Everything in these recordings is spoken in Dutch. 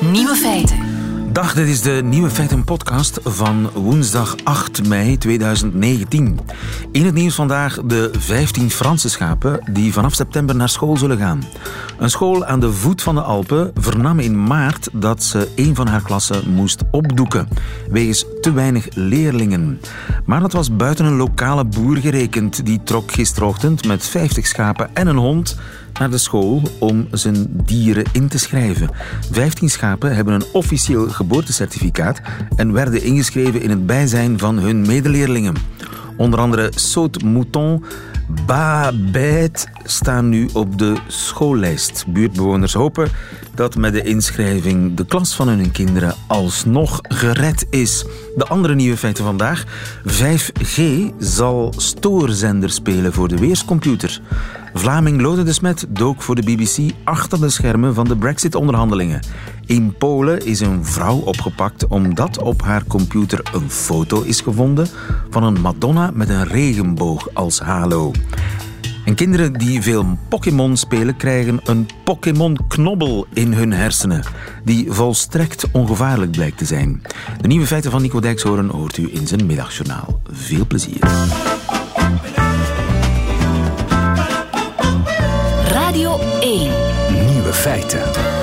Nieuwe feiten. Dag, dit is de Nieuwe Feiten podcast van woensdag 8 mei 2019. In het nieuws vandaag de 15 Franse schapen die vanaf september naar school zullen gaan. Een school aan de voet van de Alpen vernam in maart dat ze een van haar klassen moest opdoeken, wegens te weinig leerlingen. Maar dat was buiten een lokale boer gerekend. Die trok gisterochtend met 50 schapen en een hond naar de school om zijn dieren in te schrijven. 15 schapen hebben een officieel geboortecertificaat en werden ingeschreven in het bijzijn van hun medeleerlingen. Onder andere Saut Mouton, Babette staan nu op de schoollijst. Buurtbewoners hopen dat met de inschrijving de klas van hun kinderen alsnog gered is. De andere nieuwe feiten vandaag. 5G zal stoorzender spelen voor de weerscomputer. Vlaming Lode de Smet dook voor de BBC achter de schermen van de Brexit-onderhandelingen. In Polen is een vrouw opgepakt omdat op haar computer een foto is gevonden van een Madonna met een regenboog als halo. En kinderen die veel Pokémon spelen krijgen een Pokémon-knobbel in hun hersenen, die volstrekt ongevaarlijk blijkt te zijn. De nieuwe feiten van Nico Dijkshoorn hoort u in zijn middagjournaal. Veel plezier. Feiten.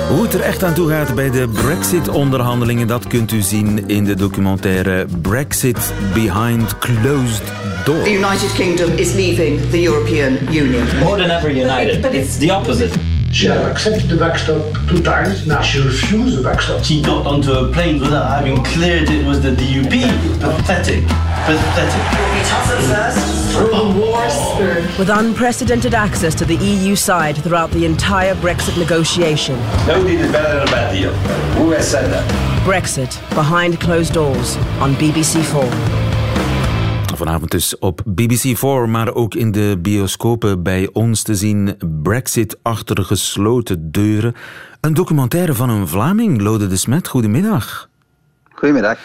Hoe het er echt aan toe gaat bij de Brexit-onderhandelingen, dat kunt u zien in de documentaire Brexit Behind Closed Doors. The United Kingdom is leaving the European Union. More than ever united. But it's the opposite. She had accepted the backstop two times. Now she refused the backstop. She got onto a plane without having cleared it was the DUP. Pathetic. Pathetic. with unprecedented access to the EU side throughout the entire Brexit negotiation. No deal is better than a bad deal. Who has said that? Brexit behind closed doors on BBC4. Vanavond dus op BBC4, maar ook in de bioscopen bij ons te zien. Brexit achter gesloten deuren. Een documentaire van een Vlaming, Lode de Smet. Goedemiddag. Goedemiddag.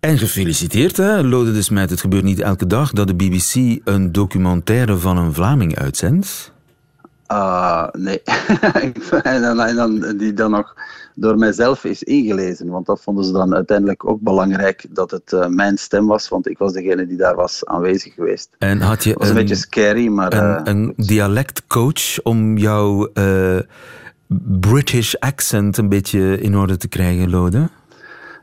En gefeliciteerd, hè, Lode de Smet. Het gebeurt niet elke dag dat de BBC een documentaire van een Vlaming uitzendt. Ah, nee. en, dan, en dan, die dan nog door mijzelf is ingelezen. Want dat vonden ze dan uiteindelijk ook belangrijk dat het eh, mijn stem was, want ik was degene die daar was aanwezig geweest. En had je Het was een, beetje scary, maar... een, eh, een dialectcoach om jouw eh, British accent een beetje in orde te krijgen, Lode?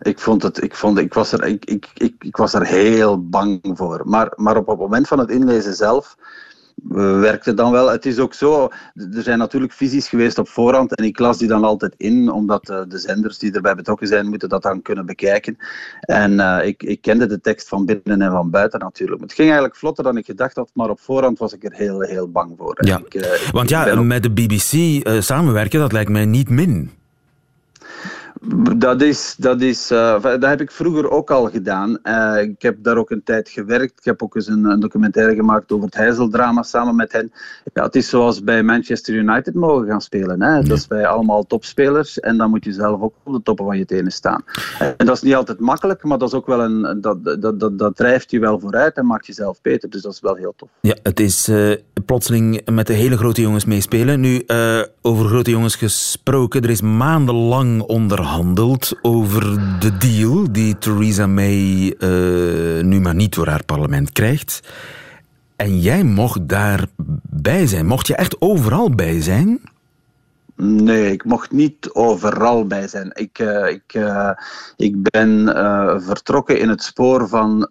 ik vond het, ik vond, ik was er, ik, ik, ik, ik was er heel bang voor. Maar, maar op het moment van het inlezen zelf werkte dan wel. Het is ook zo, er zijn natuurlijk visies geweest op voorhand en ik las die dan altijd in, omdat eh, de zenders die erbij betrokken zijn, moeten dat dan kunnen bekijken. En eh, ik, ik kende de tekst van binnen en van buiten natuurlijk. Het ging eigenlijk vlotter dan ik gedacht had, maar op voorhand was ik er heel, heel bang voor. Ja, ik, eh, want ja, ook- met de BBC samenwerken, dat lijkt mij niet min. Dat is, dat is eh, dat heb ik vroeger ook al gedaan. Eh, ik heb daar ook een tijd gewerkt. Ik heb ook eens een, een documentaire gemaakt over het Heizeldrama samen met hen. Ja, het is zoals bij Manchester United mogen gaan spelen. Hè. Dat bij allemaal topspelers en dan moet je zelf ook op de toppen van je tenen staan. En dat is niet altijd makkelijk, maar dat, is ook wel een, dat, dat, dat, dat drijft je wel vooruit en maakt jezelf beter. Dus dat is wel heel tof. Ja, het is eh, plotseling met de hele grote jongens meespelen. Nu, over grote jongens gesproken, er is maandenlang onderhandeld over de deal die Theresa May eh, nu maar niet door haar parlement krijgt. En jij mocht daarbij zijn. Mocht je echt overal bij zijn? Nee, ik mocht niet overal bij zijn. Ik, eh, ik, eh, ik ben eh, vertrokken in het spoor van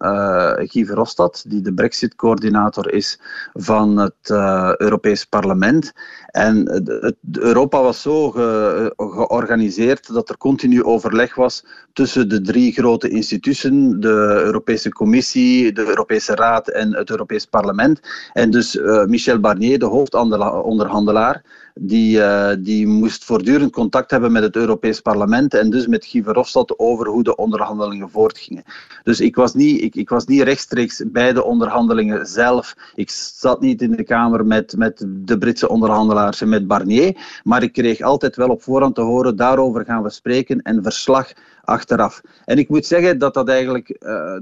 Guy Verhofstadt, die de Brexit-coördinator is van het Europees Parlement. En het, Europa was zo ge- georganiseerd dat er continu overleg was tussen de drie grote instituten, de Europese Commissie, de Europese Raad en het Europees Parlement. En dus Michel Barnier, de hoofdonderhandelaar, die, eh, die moest voortdurend contact hebben met het Europees Parlement en dus met Guy Verhofstadt over hoe de onderhandelingen voortgingen. Dus ik was niet, ik, ik was niet rechtstreeks bij de onderhandelingen zelf. Ik zat niet in de kamer met, met de Britse onderhandelaars en met Barnier, maar ik kreeg altijd wel op voorhand te horen, daarover gaan we spreken en verslag achteraf. En ik moet zeggen dat dat eigenlijk, uh,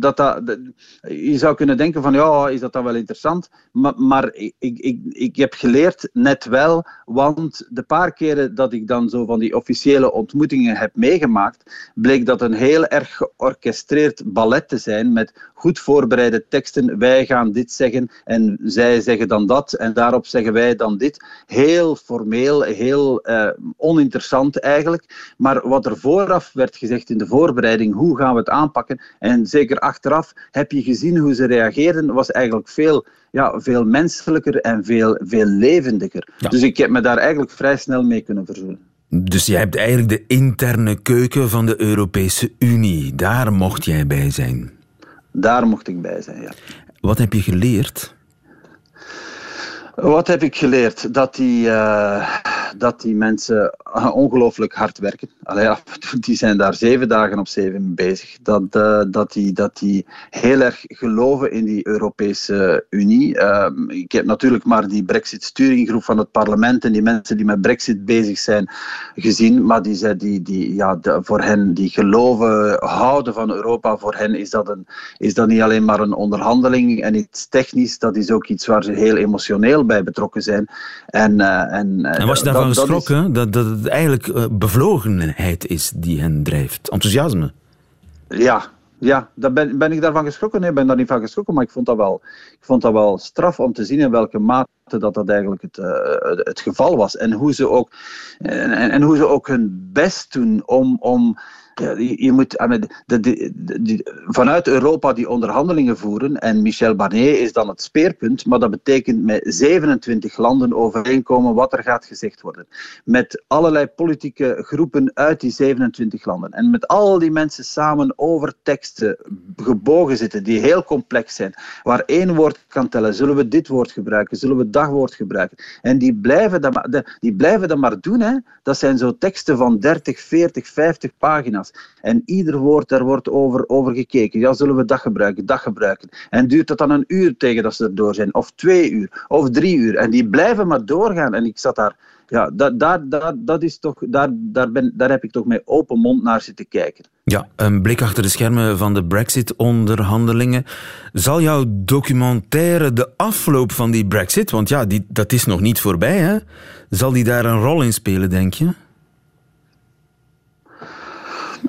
dat dat, je zou kunnen denken van ja, is dat dan wel interessant? Maar, maar ik, ik, ik heb geleerd net wel, want de paar keren dat ik dan zo van die officiële ontmoetingen heb meegemaakt, bleek dat een heel erg georchestreerd ballet te zijn met goed voorbereide teksten. Wij gaan dit zeggen en zij zeggen dan dat en daarop zeggen wij dan dit. Heel formeel, heel uh, oninteressant eigenlijk. Maar wat er vooraf werd gezegd in de voorbereiding, hoe gaan we het aanpakken? En zeker achteraf heb je gezien hoe ze reageerden, was eigenlijk veel, ja, veel menselijker en veel, veel levendiger. Dus ik heb me daar eigenlijk vrij snel mee kunnen verzoenen. Dus jij hebt eigenlijk de interne keuken van de Europese Unie. Daar mocht jij bij zijn. Daar mocht ik bij zijn, ja. Wat heb je geleerd? Wat heb ik geleerd? Dat die, uh, dat die mensen ongelooflijk hard werken. Allee, die zijn daar zeven dagen op zeven bezig. Dat, uh, dat, die, dat die heel erg geloven in die Europese Unie. Uh, ik heb natuurlijk maar die Brexit-sturinggroep van het parlement en die mensen die met Brexit bezig zijn gezien. Maar die, die, die, ja, voor hen, die geloven, houden van Europa, voor hen is dat, een, is dat niet alleen maar een onderhandeling en iets technisch. Dat is ook iets waar ze heel emotioneel bij betrokken zijn. En, uh, en, en was je daarvan dat, geschrokken? Dat, dat het eigenlijk uh, bevlogenheid is die hen drijft? Enthousiasme? Ja, ja, daar ben, ben ik daarvan geschrokken? Nee, ik ben daar niet van geschrokken, maar ik vond dat wel, ik vond dat wel straf om te zien in welke mate dat dat eigenlijk het, uh, het geval was. En hoe ze ook, en, en, hoe ze ook hun best doen om, om je, moet de, de, de, vanuit Europa die onderhandelingen voeren en Michel Barnier is dan het speerpunt, maar dat betekent met 27 landen overeenkomen wat er gaat gezegd worden. Met allerlei politieke groepen uit die 27 landen en met al die mensen samen over teksten gebogen zitten die heel complex zijn, waar één woord kan tellen. Zullen we dit woord gebruiken? Zullen we dat woord gebruiken? En die blijven dat maar, die blijven dat maar doen. Hè? Dat zijn zo teksten van 30, 40, 50 pagina's. En ieder woord, daar wordt over, over gekeken. Ja, zullen we dat gebruiken, dat gebruiken. En duurt dat dan een uur tegen dat ze erdoor zijn? Of twee uur? Of drie uur? En die blijven maar doorgaan. En ik zat daar... Ja, dat, daar, daar, dat is toch, daar, daar, ben, daar heb ik toch met open mond naar zitten kijken. Ja, een blik achter de schermen van de Brexit-onderhandelingen. Zal jouw documentaire de afloop van die Brexit, want ja, die, dat is nog niet voorbij, hè? Zal die daar een rol in spelen, denk je?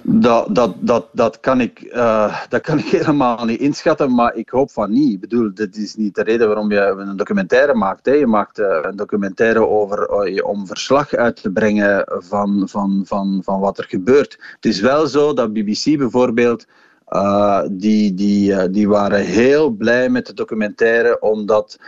Dat, dat, dat, dat, kan ik, uh, dat kan ik helemaal niet inschatten, maar ik hoop van niet. Ik bedoel, dit is niet de reden waarom je een documentaire maakt. Hè. Je maakt uh, een documentaire over, uh, om verslag uit te brengen van, van, van, van wat er gebeurt. Het is wel zo dat BBC bijvoorbeeld die, die, die waren heel blij met de documentaire, omdat,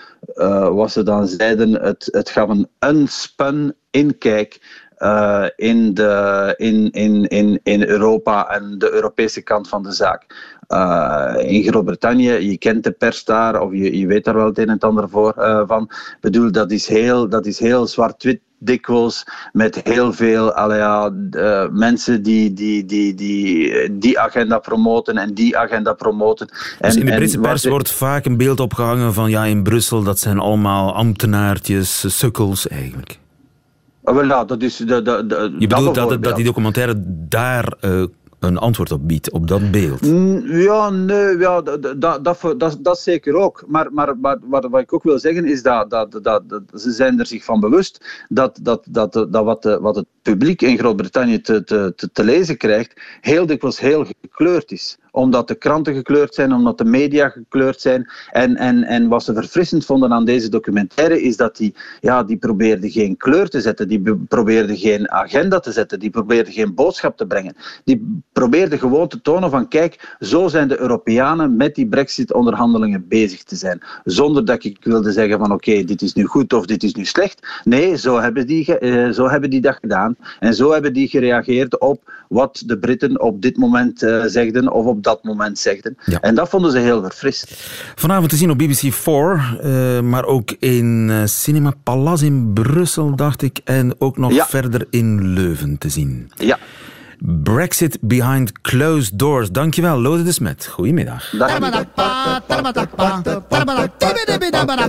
wat ze dan zeiden, het, het gaf een unspun inkijk uh, in, de, in, in, in, in Europa en de Europese kant van de zaak. Uh, in Groot-Brittannië, je kent de pers daar, of je, je weet daar wel het een en het ander voor uh, van. Ik bedoel, dat is heel, dat is heel zwart-wit dikwijls met heel veel ja, uh, mensen die die, die, die die agenda promoten en die agenda promoten. En, dus in de Britse pers wordt vaak een beeld opgehangen van ja, in Brussel dat zijn allemaal ambtenaartjes, sukkels eigenlijk. Ah, wel, ja, dat is de, de, de, Je bedoelt dat, dat, die documentaire daar uh, een antwoord op biedt, op dat beeld? Ja, nee, ja, dat, dat, dat, dat, dat zeker ook. Maar, maar, maar wat, wat ik ook wil zeggen is dat, dat, dat, dat, ze zijn er zich van bewust dat, dat, dat, dat wat, wat het publiek in Groot-Brittannië te, te, te, lezen krijgt, heel dikwijls heel gekleurd is omdat de kranten gekleurd zijn, omdat de media gekleurd zijn. En, en, en wat ze verfrissend vonden aan deze documentaire is dat die, ja, die probeerde geen kleur te zetten, die probeerde geen agenda te zetten, die probeerde geen boodschap te brengen. Die probeerde gewoon te tonen van kijk, zo zijn de Europeanen met die brexit-onderhandelingen bezig te zijn. Zonder dat ik wilde zeggen van oké, dit is nu goed of dit is nu slecht. Nee, zo hebben, die, uh, zo hebben die dat gedaan. En zo hebben die gereageerd op wat de Britten op dit moment uh, zegden of op dat moment zegden. Ja. En dat vonden ze heel verfrissend. Vanavond te zien op BBC 4, uh, maar ook in uh, Cinema Palace in Brussel, dacht ik. En ook nog ja. verder in Leuven te zien. Ja. Brexit Behind Closed Doors. Dankjewel, Lode de Smet. Goedemiddag.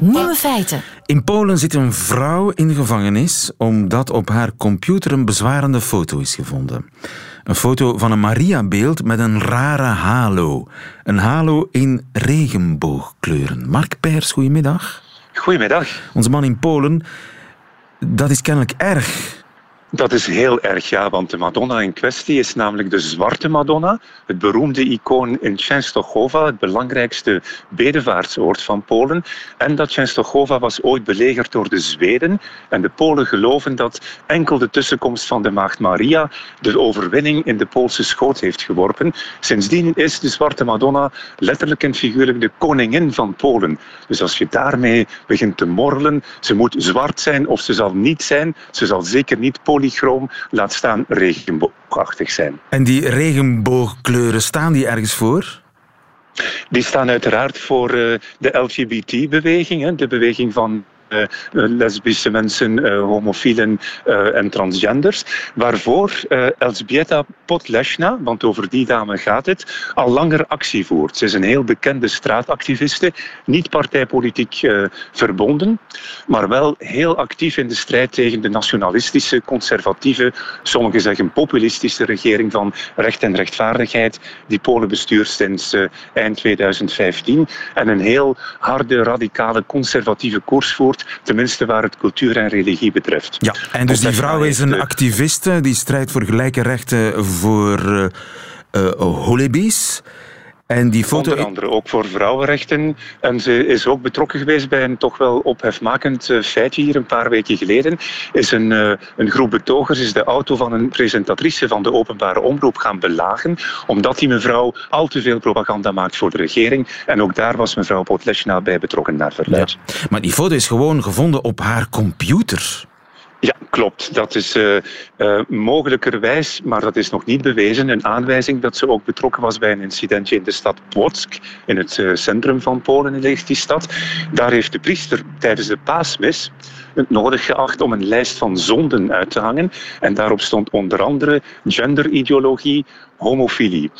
Nieuwe feiten. In Polen zit een vrouw in de gevangenis omdat op haar computer een bezwarende foto is gevonden. Een foto van een Mariabeeld met een rare halo. Een halo in regenboogkleuren. Mark Pers, goedemiddag. Goedemiddag. Onze man in Polen. Dat is kennelijk erg. Dat is heel erg, ja, want de Madonna in kwestie is namelijk de Zwarte Madonna, het beroemde icoon in Częstochowa, het belangrijkste bedevaartsoord van Polen. En dat Częstochowa was ooit belegerd door de Zweden. En de Polen geloven dat enkel de tussenkomst van de Maagd Maria de overwinning in de Poolse schoot heeft geworpen. Sindsdien is de Zwarte Madonna letterlijk en figuurlijk de koningin van Polen. Dus als je daarmee begint te morrelen, ze moet zwart zijn of ze zal niet zijn, ze zal zeker niet Polen polychroom, laat staan regenboogachtig zijn. En die regenboogkleuren, staan die ergens voor? Die staan uiteraard voor uh, de LGBT-beweging, de beweging van lesbische mensen, uh, homofielen en transgenders, waarvoor Elzbieta Podleshna, want over die dame gaat het, al langer actie voert. Ze is een heel bekende straatactiviste, niet partijpolitiek verbonden, maar wel heel actief in de strijd tegen de nationalistische, conservatieve, sommigen zeggen populistische regering van recht en rechtvaardigheid die Polen bestuurt sinds eind 2015 en een heel harde, radicale, conservatieve koers voert tenminste waar het cultuur en religie betreft. Ja, en dus die vrouw is een activiste die strijdt voor gelijke rechten voor uh, uh, Holebis. En die foto... Onder andere ook voor vrouwenrechten. En ze is ook betrokken geweest bij een toch wel ophefmakend eh, feitje hier een paar weken geleden. Is een, uh, een groep betogers is de auto van een presentatrice van de openbare omroep gaan belagen, omdat die mevrouw al te veel propaganda maakt voor de regering. En ook daar was mevrouw Potleshna bij betrokken naar verluid. Ja. Maar die foto is gewoon gevonden op haar computer. Ja, klopt. Dat is uh, uh, mogelijkerwijs, maar dat is nog niet bewezen, een aanwijzing dat ze ook betrokken was bij een incidentje in de stad Płock, in het uh, centrum van Polen ligt die stad. Daar heeft de priester tijdens de paasmis het nodig geacht om een lijst van zonden uit te hangen. En daarop stond onder andere genderideologie, homofilie.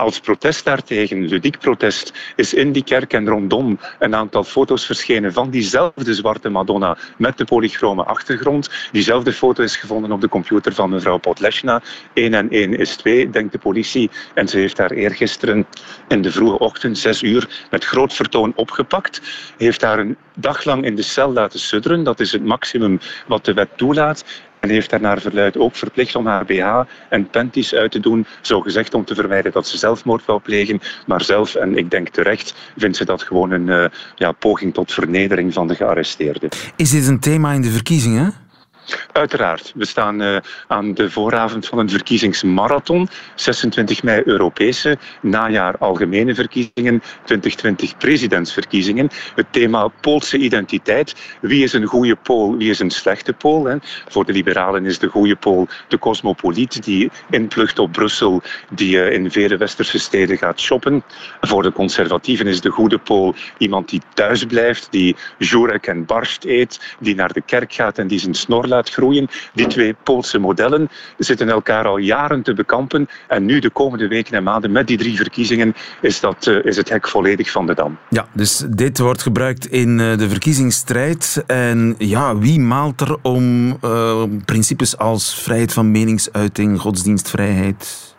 Als protest daartegen, ludiek protest, is in die kerk en rondom een aantal foto's verschenen van diezelfde zwarte Madonna met de polychrome achtergrond. Diezelfde foto is gevonden op de computer van mevrouw Potleshna. 1 en 1 is 2, denkt de politie. En ze heeft haar eergisteren in de vroege ochtend, 6 uur, met groot vertoon opgepakt. Heeft haar een dag lang in de cel laten sudderen. Dat is het maximum wat de wet toelaat. En heeft haar naar verluid ook verplicht om haar BH en panties uit te doen, zogezegd om te vermijden dat ze zelfmoord wil plegen. Maar zelf, en ik denk terecht, vindt ze dat gewoon een uh, ja, poging tot vernedering van de gearresteerde. Is dit een thema in de verkiezingen? Uiteraard. We staan uh, aan de vooravond van een verkiezingsmarathon. 26 mei Europese, najaar algemene verkiezingen, 2020 presidentsverkiezingen. Het thema Poolse identiteit. Wie is een goede Pool, wie is een slechte Pool? Hè? Voor de liberalen is de goede Pool de cosmopoliet die inplucht op Brussel, die uh, in vele westerse steden gaat shoppen. Voor de conservatieven is de goede Pool iemand die thuis blijft, die jurek en barst eet, die naar de kerk gaat en die zijn snor laat groeien. Die twee Poolse modellen zitten elkaar al jaren te bekampen. En nu de komende weken en maanden met die drie verkiezingen is, dat, uh, is het hek volledig van de dam. Ja, dus dit wordt gebruikt in uh, de verkiezingsstrijd. En ja, wie maalt er om uh, principes als vrijheid van meningsuiting, godsdienstvrijheid?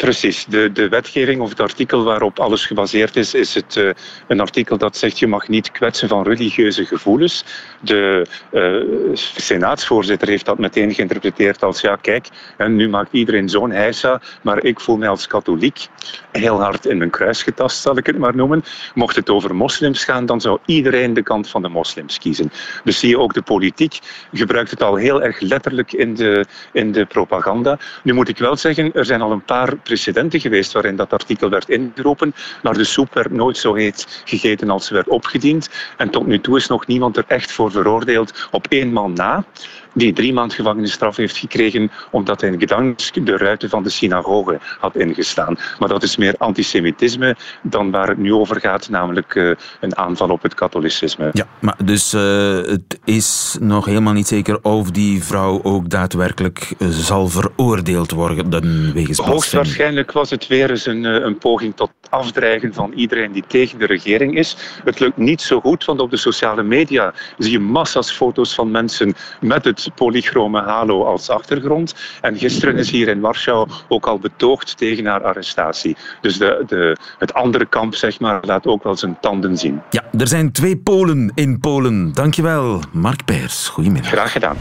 Precies. De, de wetgeving of het artikel waarop alles gebaseerd is, is het, uh, een artikel dat zegt je mag niet kwetsen van religieuze gevoelens. De uh, senaatsvoorzitter heeft dat meteen geïnterpreteerd als ja, kijk, en nu maakt iedereen zo'n heisa, maar ik voel mij als katholiek heel hard in mijn kruis getast, zal ik het maar noemen. Mocht het over moslims gaan, dan zou iedereen de kant van de moslims kiezen. Dus zie je ook de politiek gebruikt het al heel erg letterlijk in de, in de propaganda. Nu moet ik wel zeggen, er zijn al een paar precedenten geweest waarin dat artikel werd ingeroepen, maar de soep werd nooit zo heet gegeten als ze werd opgediend. En tot nu toe is nog niemand er echt voor veroordeeld op één man na die drie maand gevangenisstraf heeft gekregen omdat hij in Gdansk de ruiten van de synagoge had ingestaan. Maar dat is meer antisemitisme dan waar het nu over gaat, namelijk uh, een aanval op het katholicisme. Ja, maar dus uh, het is nog helemaal niet zeker of die vrouw ook daadwerkelijk uh, zal veroordeeld worden wegens Hoogstwaarschijnlijk was het weer eens een, een poging tot afdreigen van iedereen die tegen de regering is. Het lukt niet zo goed, want op de sociale media zie je massa's foto's van mensen met het polychrome halo als achtergrond. En gisteren is hier in Warschau ook al betoogd tegen haar arrestatie. Dus de, de, het andere kamp zeg maar, laat ook wel zijn tanden zien. Ja, er zijn twee Polen in Polen. Dankjewel, Mark Peers. Goedemiddag. Graag gedaan.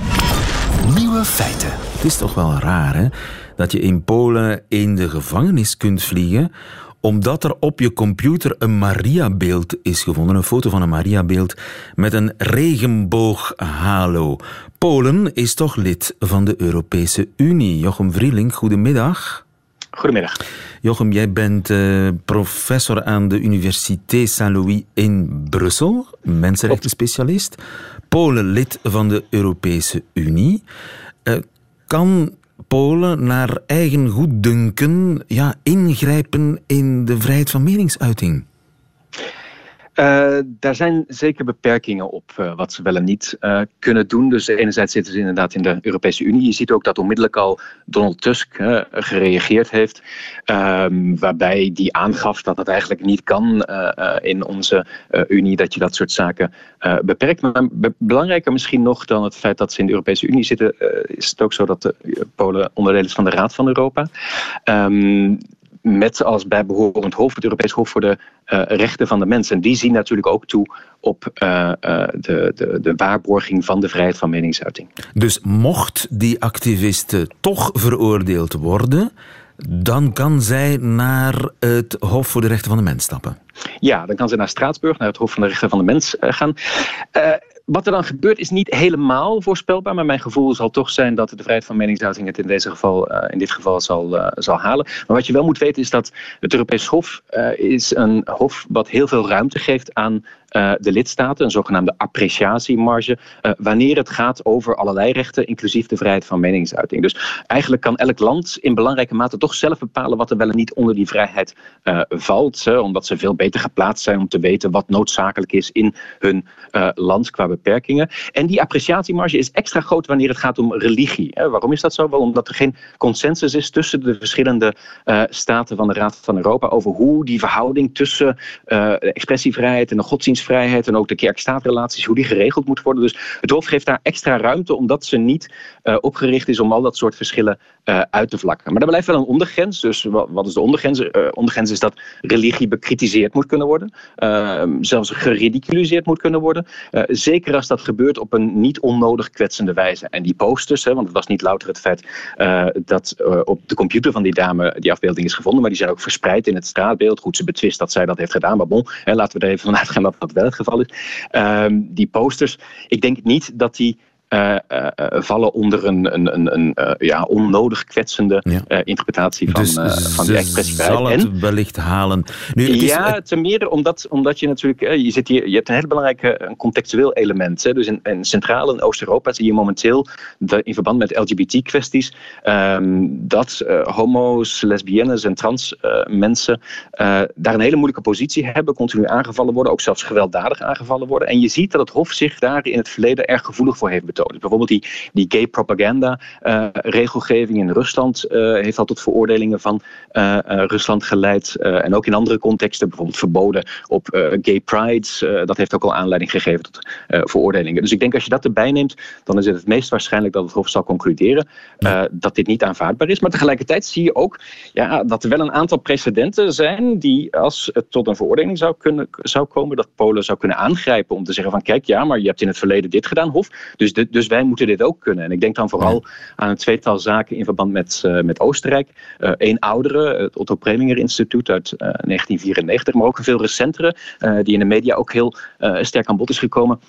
Nieuwe feiten. Het is toch wel raar, hè? Dat je in Polen in de gevangenis kunt vliegen omdat er op je computer een Maria-beeld is gevonden. Een foto van een Maria-beeld met een regenbooghalo. Polen is toch lid van de Europese Unie. Jochem Vrieling, goedemiddag. Goedemiddag. Jochem, jij bent uh, professor aan de Universiteit Saint-Louis in Brussel, mensenrechtenspecialist. Polen lid van de Europese Unie. Uh, kan Polen naar eigen goeddunken ja, ingrijpen in de vrijheid van meningsuiting? Uh, daar zijn zeker beperkingen op uh, wat ze wel en niet uh, kunnen doen. Dus enerzijds zitten ze inderdaad in de Europese Unie. Je ziet ook dat onmiddellijk al Donald Tusk gereageerd heeft. Ehm, waarbij die aangaf dat dat eigenlijk niet kan in onze Unie. Dat je dat soort zaken beperkt. Maar belangrijker misschien nog dan het feit dat ze in de Europese Unie zitten. is het ook zo dat de Polen onderdeel is van de Raad van Europa. Um, met als bijbehorend hoofd het Europees Hof voor de uh, Rechten van de Mens. En die zien natuurlijk ook toe op uh, uh, de, de, de waarborging van de vrijheid van meningsuiting. Dus mocht die activiste toch veroordeeld worden, dan kan zij naar het Hof voor de Rechten van de Mens stappen? Ja, dan kan ze naar Straatsburg, naar het Hof van de Rechten van de Mens gaan. Wat er dan gebeurt is niet helemaal voorspelbaar, maar mijn gevoel zal toch zijn dat de vrijheid van meningsuiting het in, deze geval, uh, in dit geval zal, uh, zal halen. Maar wat je wel moet weten is dat het Europees Hof uh, is een hof wat heel veel ruimte geeft aan de lidstaten, een zogenaamde appreciatiemarge, wanneer het gaat over allerlei rechten, inclusief de vrijheid van meningsuiting. Dus eigenlijk kan elk land in belangrijke mate toch zelf bepalen wat er wel en niet onder die vrijheid valt, omdat ze veel beter geplaatst zijn om te weten wat noodzakelijk is in hun land qua beperkingen. En die appreciatiemarge is extra groot wanneer het gaat om religie. Waarom is dat zo? Wel omdat er geen consensus is tussen de verschillende staten van de Raad van Europa over hoe die verhouding tussen de expressievrijheid en de godsdienst godsdienstvrijheid en ook de kerk-staatrelaties, hoe die geregeld moet worden. Dus het Hof geeft daar extra ruimte, omdat ze niet uh, opgericht is om al dat soort verschillen uh, uit te vlakken. Maar er blijft wel een ondergrens. Dus wat, is de ondergrens? Uh, ondergrens is dat religie bekritiseerd moet kunnen worden, ehm, zelfs geridiculiseerd moet kunnen worden. zeker als dat gebeurt op een niet onnodig kwetsende wijze. En die posters, hè, want het was niet louter het feit dat op de computer van die dame die afbeelding is gevonden, maar die zijn ook verspreid in het straatbeeld. Goed, ze betwist dat zij dat heeft gedaan, maar bon, hè, laten we er even vanuit gaan dat dat wel het geval is. Um, die posters, ik denk niet dat die uh, uh, vallen onder een, een, een, een ja, onnodig kwetsende ja. interpretatie van, dus van die expressievrijheid. zal het wellicht halen. Nu, het ja, is, ten meer omdat, omdat je natuurlijk... je, zit hier, je hebt een heel belangrijk een contextueel element. Hè. Dus in, in Centraal- en Oost-Europa zie je momenteel de, in verband met LGBT-kwesties um, dat homo's, lesbiennes en trans mensen daar een hele moeilijke positie hebben, continu aangevallen worden, ook zelfs gewelddadig aangevallen worden. En je ziet dat het Hof zich daar in het verleden erg gevoelig voor heeft betoond. Dus bijvoorbeeld die, die gay propaganda uh, regelgeving in Rusland uh, heeft al tot veroordelingen van uh, Rusland geleid. en ook in andere contexten, bijvoorbeeld verboden op gay prides. dat heeft ook al aanleiding gegeven tot veroordelingen. Dus ik denk als je dat erbij neemt, dan is het het meest waarschijnlijk dat het Hof zal concluderen dat dit niet aanvaardbaar is. Maar tegelijkertijd zie je ook ja, dat er wel een aantal precedenten zijn die als het tot een veroordeling zou, kunnen, zou komen, dat Polen zou kunnen aangrijpen om te zeggen van kijk, ja, maar je hebt in het verleden dit gedaan, Hof. Dus de, dus wij moeten dit ook kunnen. En ik denk dan vooral aan een tweetal zaken in verband met, uh, met Oostenrijk. Eén uh, oudere, het Otto Preminger Instituut uit uh, 1994, maar ook een veel recentere, die in de media ook heel sterk aan bod is gekomen.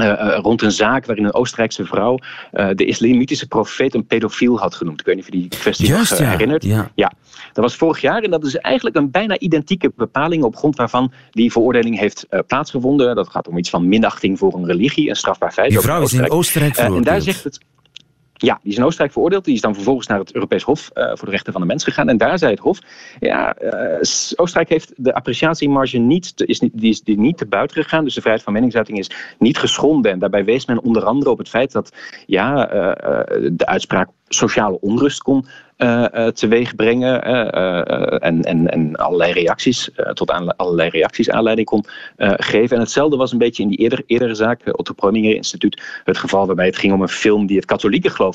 Uh, uh, rond een zaak waarin een Oostenrijkse vrouw uh, de islamitische profeet een pedofiel had genoemd. Ik weet niet of je die kwestie Juist, nog ja. herinnert. Ja. ja. dat was vorig jaar en dat is eigenlijk een bijna identieke bepaling op grond waarvan die veroordeling heeft plaatsgevonden. Dat gaat om iets van minachting voor een religie, een strafbaar feit. Die vrouw is in Oostenrijk veroordeeld. en daar zegt het ja, die is in Oostenrijk veroordeeld. Die is dan vervolgens naar het Europees Hof uh, voor de Rechten van de Mens gegaan. En daar zei het Hof, ja, uh, Oostenrijk heeft de appreciatiemarge niet, te, is niet, die is niet te buiten gegaan. Dus de vrijheid van meningsuiting is niet geschonden. En daarbij wees men onder andere op het feit dat ja, uh, de uitspraak sociale onrust kon uh, teweeg brengen en, en, en allerlei reacties, tot aan, allerlei reacties aanleiding kon geven. En hetzelfde was een beetje in die eerder, eerdere zaak, Otto Proninger Instituut, het geval waarbij het ging om een film die het katholieke geloof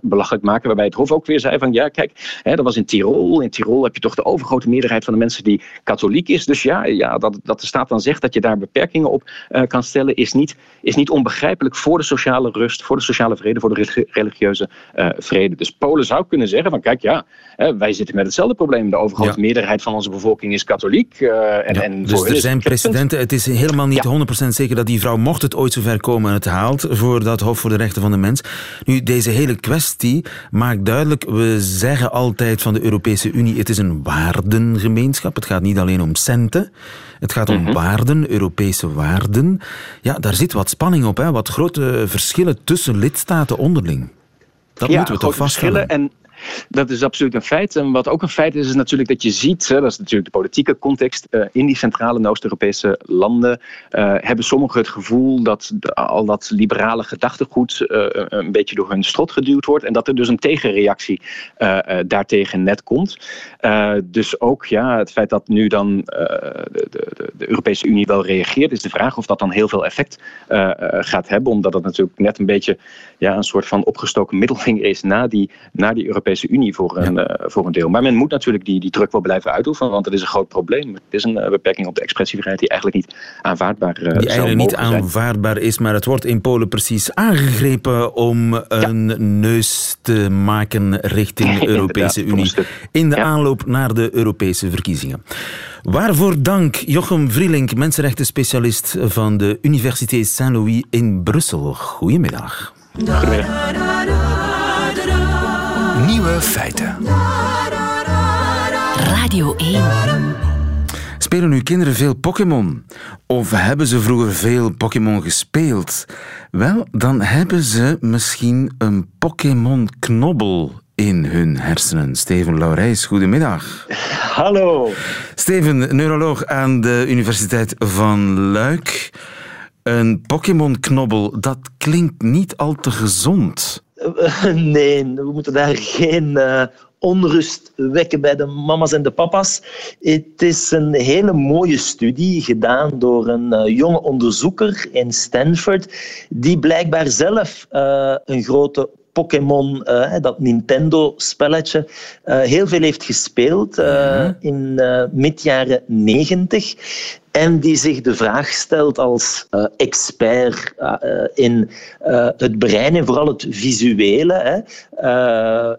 belachelijk maakte, waarbij het Hof ook weer zei van ja, kijk, hè, dat was in Tirol. In Tirol heb je toch de overgrote meerderheid van de mensen die katholiek is. Dus ja, ja dat, dat de staat dan zegt dat je daar beperkingen op kan stellen, is niet, is niet onbegrijpelijk voor de sociale rust, voor de sociale vrede, voor de religieuze vrede. Dus Polen zou kunnen zeggen van kijk ja, wij zitten met hetzelfde probleem. De overgrote meerderheid van onze bevolking is katholiek. Uh, en, en dus er zijn precedenten. Het is helemaal niet 100% zeker dat die vrouw, mocht het ooit zover komen, het haalt voor dat Hof voor de Rechten van de Mens. Nu, deze hele kwestie maakt duidelijk, we zeggen altijd van de Europese Unie, het is een waardengemeenschap. Het gaat niet alleen om centen. Het gaat om mhm. waarden, Europese waarden. Ja, daar zit wat spanning op, hè? wat grote verschillen tussen lidstaten onderling. Dat ja, moeten we toch vaststellen. En dat is absoluut een feit. En wat ook een feit is, is natuurlijk dat je ziet, dat is natuurlijk de politieke context, eh, in die centrale en Oost-Europese landen uh, hebben sommigen het gevoel dat al dat liberale gedachtegoed uh, een beetje door hun strot geduwd wordt en dat er dus een tegenreactie daartegen net komt. dus ook ja, het feit dat nu dan de, de, de, Europese Unie wel reageert, is de vraag of dat dan heel veel effect gaat hebben, omdat het natuurlijk net een beetje ja, een soort van opgestoken middelvinger is na die, na die Europese Europese Unie voor een, eh, voor een deel. Maar men moet natuurlijk die, die druk wel blijven uitoefenen, want het is een groot probleem. Het is een uh, beperking op de expressievrijheid die eigenlijk niet aanvaardbaar uh, Die eigenlijk niet aanvaardbaar is, maar het wordt in Polen precies aangegrepen om een neus te maken richting de Europese Unie. In de aanloop naar de Europese verkiezingen. Waarvoor dank Jochem Vrielink, mensenrechtenspecialist van de Universiteit Saint-Louis in Brussel. Goedemiddag. Goedemiddag. Nieuwe feiten. Radio 1. Spelen uw kinderen veel Pokémon? Of hebben ze vroeger veel Pokémon gespeeld? Wel, dan hebben ze misschien een Pokémon-knobbel in hun hersenen. Steven Laurijs, goedemiddag. Hallo. Steven, neuroloog aan de Universiteit van Luik. Een Pokémon-knobbel, dat klinkt niet al te gezond. Nee, we moeten daar geen uh, onrust wekken bij de mama's en de papa's. Het is een hele mooie studie gedaan door een uh, jonge onderzoeker in Stanford, die blijkbaar zelf uh, een grote Pokémon, uh, dat Nintendo-spelletje, uh, heel veel heeft gespeeld uh, in mid-jaren 90. En die zich de vraag stelt als expert in het brein en vooral het visuele hè,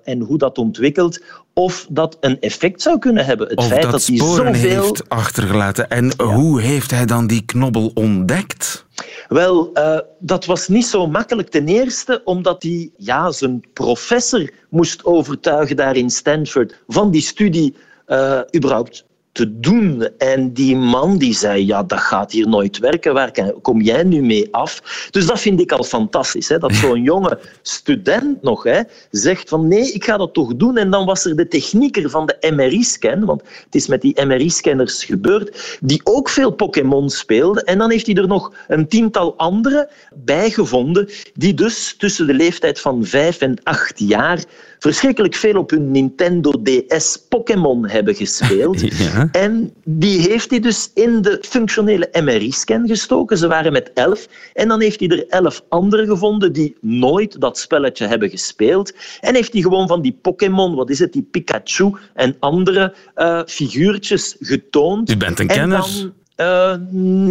en hoe dat ontwikkelt, of dat een effect zou kunnen hebben. Het of feit dat, dat hij zoveel heeft achtergelaten. En hoe heeft hij dan die knobbel ontdekt? Wel, uh, dat was niet zo makkelijk. Ten eerste omdat hij ja, zijn professor moest overtuigen daar in Stanford van die studie uh, überhaupt te doen. En die man die zei, ja, dat gaat hier nooit werken, waar kom jij nu mee af? Dus dat vind ik al fantastisch, hè? dat zo'n jonge student nog hè, zegt van nee, ik ga dat toch doen. En dan was er de technieker van de MRI-scan, want het is met die MRI-scanners gebeurd, die ook veel Pokémon speelde. En dan heeft hij er nog een tiental andere bijgevonden, die dus tussen de leeftijd van vijf en acht jaar verschrikkelijk veel op hun Nintendo DS Pokémon hebben gespeeld. En die heeft hij dus in de functionele MRI-scan gestoken. Ze waren met elf. En dan heeft hij er elf anderen gevonden die nooit dat spelletje hebben gespeeld. En heeft hij gewoon van die Pokémon, wat is het, die Pikachu en andere uh, figuurtjes getoond. U bent een kenner. Uh,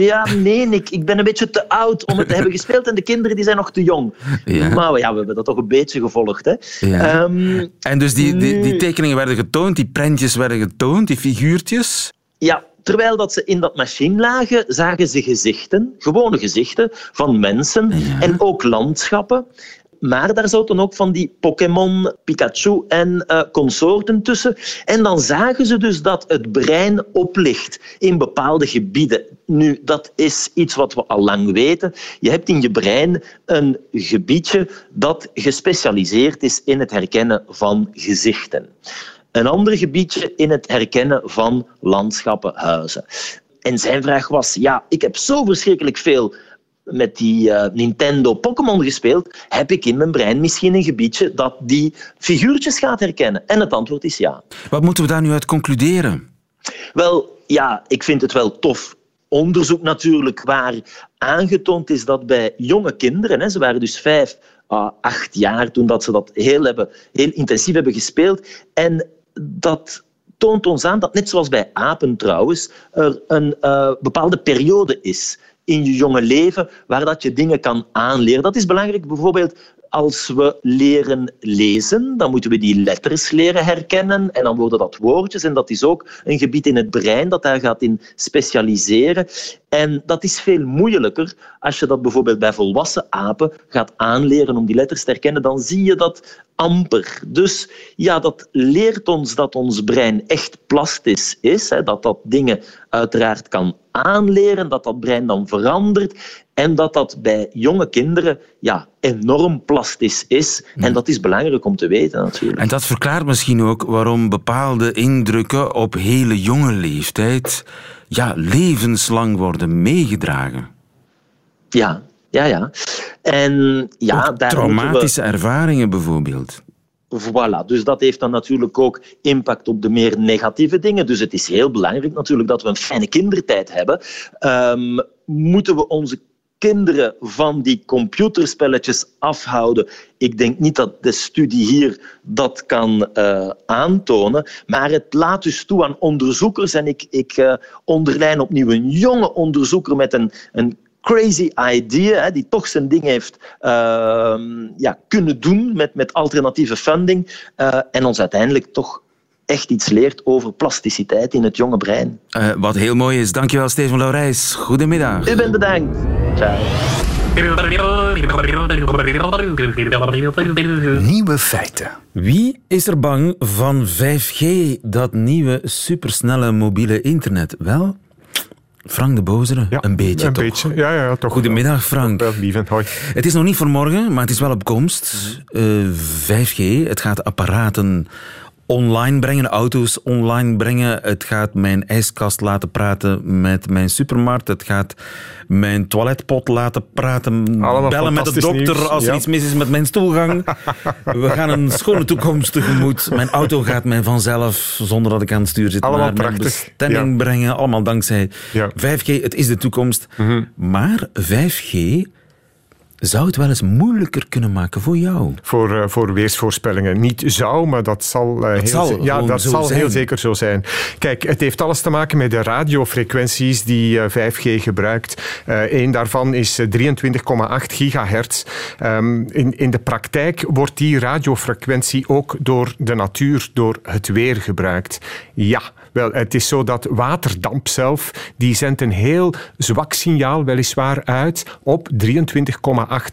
ja, nee, ik, ik ben een beetje te oud om het te hebben gespeeld en de kinderen die zijn nog te jong. Ja. Maar ja, we hebben dat toch een beetje gevolgd. Hè. Ja. Um, en dus die, die, die tekeningen werden getoond, die prentjes werden getoond, die figuurtjes? Ja, terwijl dat ze in dat machine lagen, zagen ze gezichten, gewone gezichten van mensen ja. en ook landschappen. Maar daar zaten ook van die Pokémon, Pikachu en uh, consorten tussen. En dan zagen ze dus dat het brein oplicht in bepaalde gebieden. Nu, dat is iets wat we al lang weten. Je hebt in je brein een gebiedje dat gespecialiseerd is in het herkennen van gezichten. Een ander gebiedje in het herkennen van landschappen, huizen. En zijn vraag was, ja, ik heb zo verschrikkelijk veel met die uh, Nintendo Pokémon gespeeld, heb ik in mijn brein misschien een gebiedje dat die figuurtjes gaat herkennen. En het antwoord is ja. Wat moeten we daar nu uit concluderen? Wel, ja, ik vind het wel tof onderzoek natuurlijk waar aangetoond is dat bij jonge kinderen, hè, ze waren dus vijf à acht jaar toen dat ze dat heel, hebben, heel intensief hebben gespeeld, en dat toont ons aan dat net zoals bij apen trouwens, er een uh, bepaalde periode is in je jonge leven waar dat je dingen kan aanleren. Dat is belangrijk bijvoorbeeld als we leren lezen, dan moeten we die letters leren herkennen en dan worden dat woordjes. En dat is ook een gebied in het brein dat daar gaat in specialiseren. En dat is veel moeilijker als je dat bijvoorbeeld bij volwassen apen gaat aanleren om die letters te herkennen. Dan zie je dat amper. Dus ja, dat leert ons dat ons brein echt plastisch is. Hè, dat dat dingen uiteraard kan aanleren, dat dat brein dan verandert en dat dat bij jonge kinderen ja, enorm plastisch is. En hmm. dat is belangrijk om te weten natuurlijk. En dat verklaart misschien ook waarom bepaalde indrukken op hele jonge leeftijd ja, levenslang worden meegedragen. Ja, ja, ja. En ja, daar traumatische ervaringen bijvoorbeeld. Voilà, dus dat heeft dan natuurlijk ook impact op de meer negatieve dingen. Dus het is heel belangrijk natuurlijk dat we een fijne kindertijd hebben. Um, moeten we onze kinderen van die computerspelletjes afhouden. Ik denk niet dat de studie hier dat kan uh, aantonen, maar het laat dus toe aan onderzoekers. En ik, ik uh, onderlijn opnieuw een jonge onderzoeker met een, een crazy idea, die toch zijn ding heeft uh, ja, kunnen doen met, met alternatieve funding uh, en ons uiteindelijk toch echt iets leert over plasticiteit in het jonge brein. Uh, wat heel mooi is. Dankjewel, Steven Laurijs. Goedemiddag. U bent bedankt. Ciao. Nieuwe feiten. Wie is er bang van 5G, dat nieuwe supersnelle mobiele internet? Wel, Frank de Bozere, ja, een beetje een toch? Beetje. Ja, ja, toch. Goedemiddag, Frank. Wel lief hoi. Het is nog niet voor morgen, maar het is wel op komst. Uh, eh, 5G, het gaat apparaten online brengen, auto's online brengen. Het gaat mijn ijskast laten praten met mijn supermarkt. Het gaat mijn toiletpot laten praten. Allemaal bellen met de dokter als er iets mis is met mijn stoelgang. We gaan een schone toekomst tegemoet. Mijn auto gaat mij vanzelf, zonder dat ik aan het stuur zit, allemaal naar prachtig. mijn bestemming brengen. Allemaal dankzij 5G. Het is de toekomst. Mhm. Maar 5G zou het wel eens moeilijker kunnen maken voor jou? Voor, uh, voor weersvoorspellingen. Niet zou, maar dat zal, uh, dat heel, zal, ja, dat zal heel zeker zo zijn. Kijk, het heeft alles te maken met de radiofrequenties die uh, eh, 5G gebruikt. Eén daarvan is 23,8 gigahertz. Um, in, in de praktijk wordt die radiofrequentie ook door de natuur, door het weer gebruikt. Ja, wel, het is zo dat waterdamp zelf, die zendt een heel zwak signaal weliswaar uit op 23,8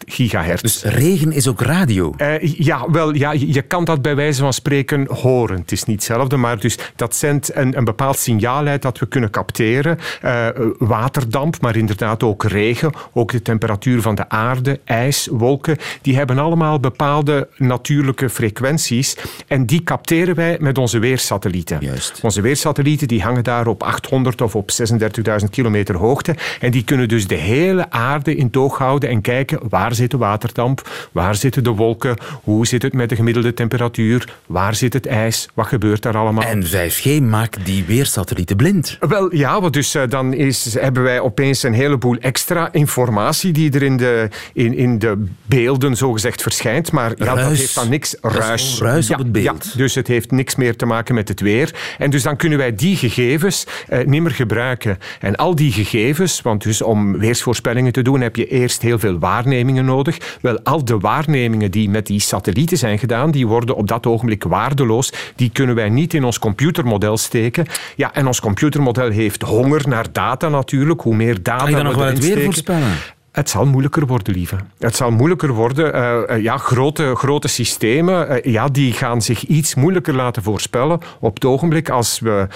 gigahertz. Dus regen is ook radio? Uh, ja, wel, ja, je kan dat bij wijze van spreken horen. Het is niet hetzelfde, maar dus dat zendt een, een bepaald signaal uit dat we kunnen capteren. Uh, waterdamp, maar inderdaad ook regen, ook de temperatuur van de aarde, ijs, wolken, die hebben allemaal bepaalde natuurlijke frequenties en die capteren wij met onze weersatellieten. Juist. Onze weersatellieten satellieten die hangen daar op 800 of op 36.000 kilometer hoogte. En die kunnen dus de hele aarde in toog houden en kijken waar zit de waterdamp, waar zitten de wolken, hoe zit het met de gemiddelde temperatuur, waar zit het ijs, wat gebeurt daar allemaal. En 5G maakt die weersatellieten blind. Wel ja, want dus uh, dan is, hebben wij opeens een heleboel extra informatie die er in de, in, in de beelden zogezegd verschijnt. Maar ja, dat heeft dan niks ruis. ruis op het beeld. Ja, dus het heeft niks meer te maken met het weer. En dus dan kunnen wij die gegevens eh, niet meer gebruiken. En al die gegevens, want dus om weersvoorspellingen te doen heb je eerst heel veel waarnemingen nodig. Wel, al de waarnemingen die met die satellieten zijn gedaan, die worden op dat ogenblik waardeloos. Die kunnen wij niet in ons computermodel steken. Ja, en ons computermodel heeft honger naar data natuurlijk. Hoe meer data kan je dan nog wel het weer voorspellen? Het zal moeilijker worden, lieve. Het zal moeilijker worden. Uh, ja, grote, grote systemen uh, ja, die gaan zich iets moeilijker laten voorspellen op het ogenblik als we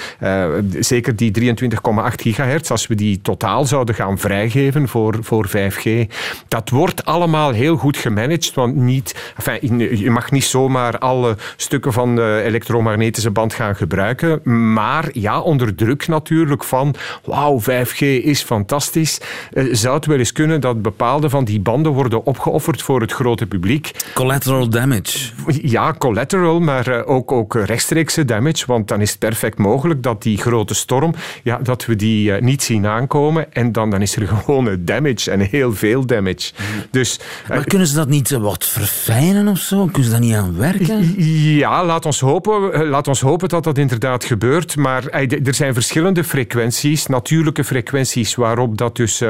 zeker die 23,8 gigahertz, als we die totaal zouden gaan vrijgeven voor, voor 5G. Dat wordt allemaal heel goed gemanaged, want niet, enfin, je mag niet zomaar alle stukken van de elektromagnetische band gaan gebruiken, maar ja, onder druk natuurlijk van wauw, 5G is fantastisch, zou het wel eens kunnen dat dat bepaalde van die banden worden opgeofferd voor het grote publiek. Collateral damage. Ja, collateral, maar eh, ook, ook rechtstreekse damage. Want dan is het perfect mogelijk dat die grote storm, ja, dat we die eh, niet zien aankomen. En dan, dan is er gewoon damage en heel veel damage. Dus, maar kunnen ze dat niet wat verfijnen of zo? Kunnen ze daar niet aan werken? Ja, laat ons hopen, laat ons hopen dat dat inderdaad gebeurt. Maar er zijn verschillende frequenties, natuurlijke frequenties, waarop dat dus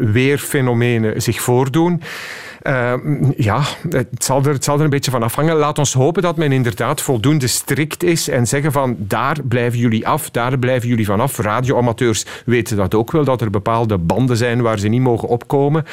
weerfenomenen zich voordoen. Uh, ja, het zal, er, het zal er een beetje van afhangen. Laat ons hopen dat men inderdaad voldoende strikt is en zeggen van daar blijven jullie af, daar blijven jullie vanaf. Radioamateurs weten dat ook wel, dat er bepaalde banden zijn waar ze niet mogen opkomen.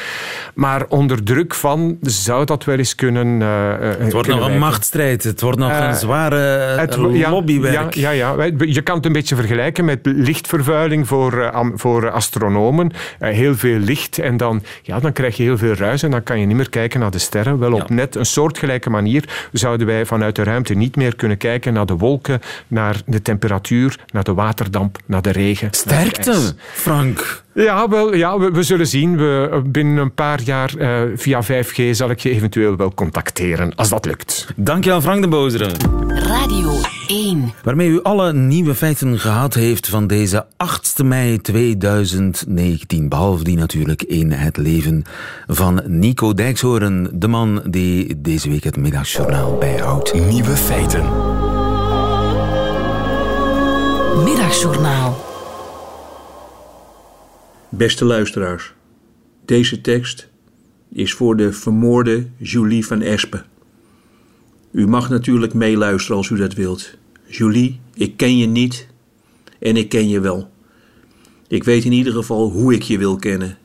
Maar onder druk van zou dat wel eens kunnen uh, Het wordt nog een machtsstrijd, het wordt nog een zware het, lobbywerk. Ja, ja, ja, je kan het een beetje vergelijken met lichtvervuiling voor, voor astronomen. heel veel licht en dan, ja, dan krijg je heel veel ruis en dan kan je niet meer kijken naar de sterren. Wel op net een soortgelijke manier zouden wij vanuit de ruimte niet meer kunnen kijken naar de wolken, naar de temperatuur, naar de waterdamp, naar de regen. Sterkte, Frank. Ja, wel, ja we, zullen zien. We, binnen een paar jaar uh, via 5G zal ik je eventueel wel contacteren, als dat lukt. Dankjewel, Frank de Bozere. Radio 1. Waarmee u alle nieuwe feiten gehad heeft van deze 8 mei 2019. Behalve die natuurlijk in het leven van Nico Dijkshoorn, de man die deze week het middagjournaal bijhoudt. Nieuwe feiten. Middagjournaal. Beste luisteraars, deze tekst is voor de vermoorde Julie van Espen. U mag natuurlijk meeluisteren als u dat wilt. Julie, ik ken je niet en ik ken je wel. Ik weet in ieder geval hoe ik je wil kennen.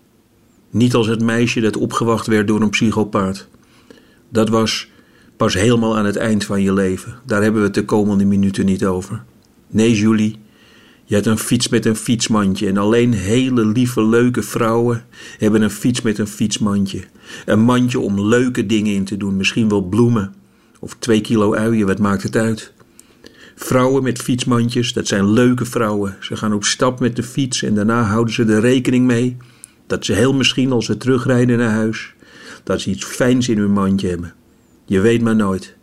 Niet als het meisje dat opgewacht werd door een psychopaat. Dat was pas helemaal aan het eind van je leven. Daar hebben we het de komende minuten niet over. Nee, Julie, je hebt een fiets met een fietsmandje en alleen hele lieve, leuke vrouwen hebben een fiets met een fietsmandje. Een mandje om leuke dingen in te doen, misschien wel bloemen of twee kilo uien, wat maakt het uit? Vrouwen met fietsmandjes, dat zijn leuke vrouwen. Ze gaan op stap met de fiets en daarna houden ze er rekening mee dat ze heel misschien als ze terugrijden naar huis, dat ze iets fijns in hun mandje hebben. Je weet maar nooit.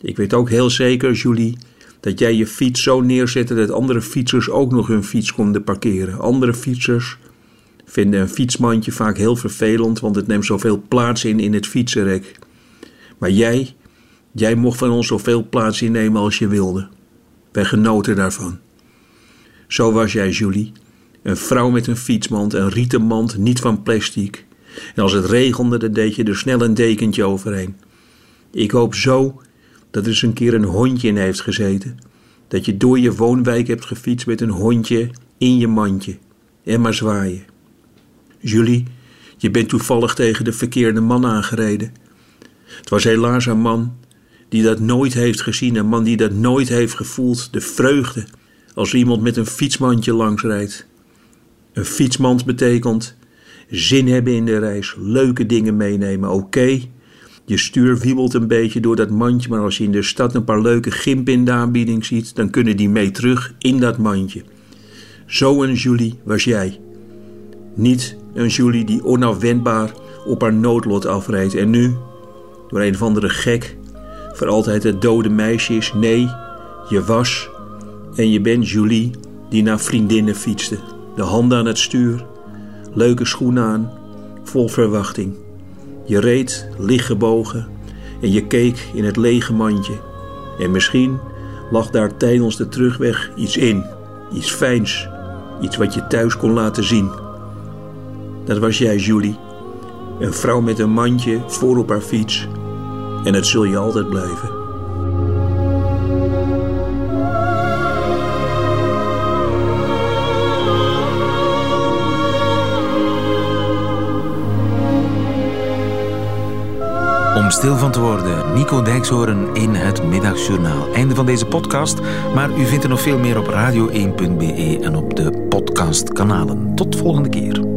Ik weet ook heel zeker, Julie, dat jij je fiets zo neerzette dat andere fietsers ook nog hun fiets konden parkeren. Andere fietsers vinden een fietsmandje vaak heel vervelend, want het neemt zoveel plaats in in het fietsenrek. Maar jij, jij mocht van ons zoveel plaats innemen als je wilde. Wij genoten daarvan. Zo was jij, Julie. Een vrouw met een fietsmand, een rieten mand, niet van plastic. En als het regende, dan deed je er snel een dekentje overheen. Ik hoop zo dat er eens een keer een hondje in heeft gezeten. Dat je door je woonwijk hebt gefietst met een hondje in je mandje. En maar zwaaien. Julie, je bent toevallig tegen de verkeerde man aangereden. Het was helaas een man die dat nooit heeft gezien, een man die dat nooit heeft gevoeld. De vreugde als iemand met een fietsmandje langsrijdt. Een fietsmand betekent zin hebben in de reis, leuke dingen meenemen, oké. Je stuur wiebelt een beetje door dat mandje, maar als je in de stad een paar leuke gimpen in de aanbieding ziet, dan kunnen die mee terug in dat mandje. Zo een Julie was jij. Niet een Julie die onafwendbaar op haar noodlot afreed en nu, door een of andere gek, voor altijd het dode meisje is. Nee, je was en je bent Julie die naar vriendinnen fietste. De handen aan het stuur, leuke schoenen aan, vol verwachting. Je reed lichtgebogen en je keek in het lege mandje. En misschien lag daar tijdens de terugweg iets in, iets fijns, iets wat je thuis kon laten zien. Dat was jij, Julie. Een vrouw met een mandje voor op haar fiets. En dat zul je altijd blijven. Om stil van te worden, Nico Dijkshoorn in het Middagjournaal. Einde van deze podcast, maar u vindt er nog veel meer op radio1.be en op de podcastkanalen. Tot volgende keer.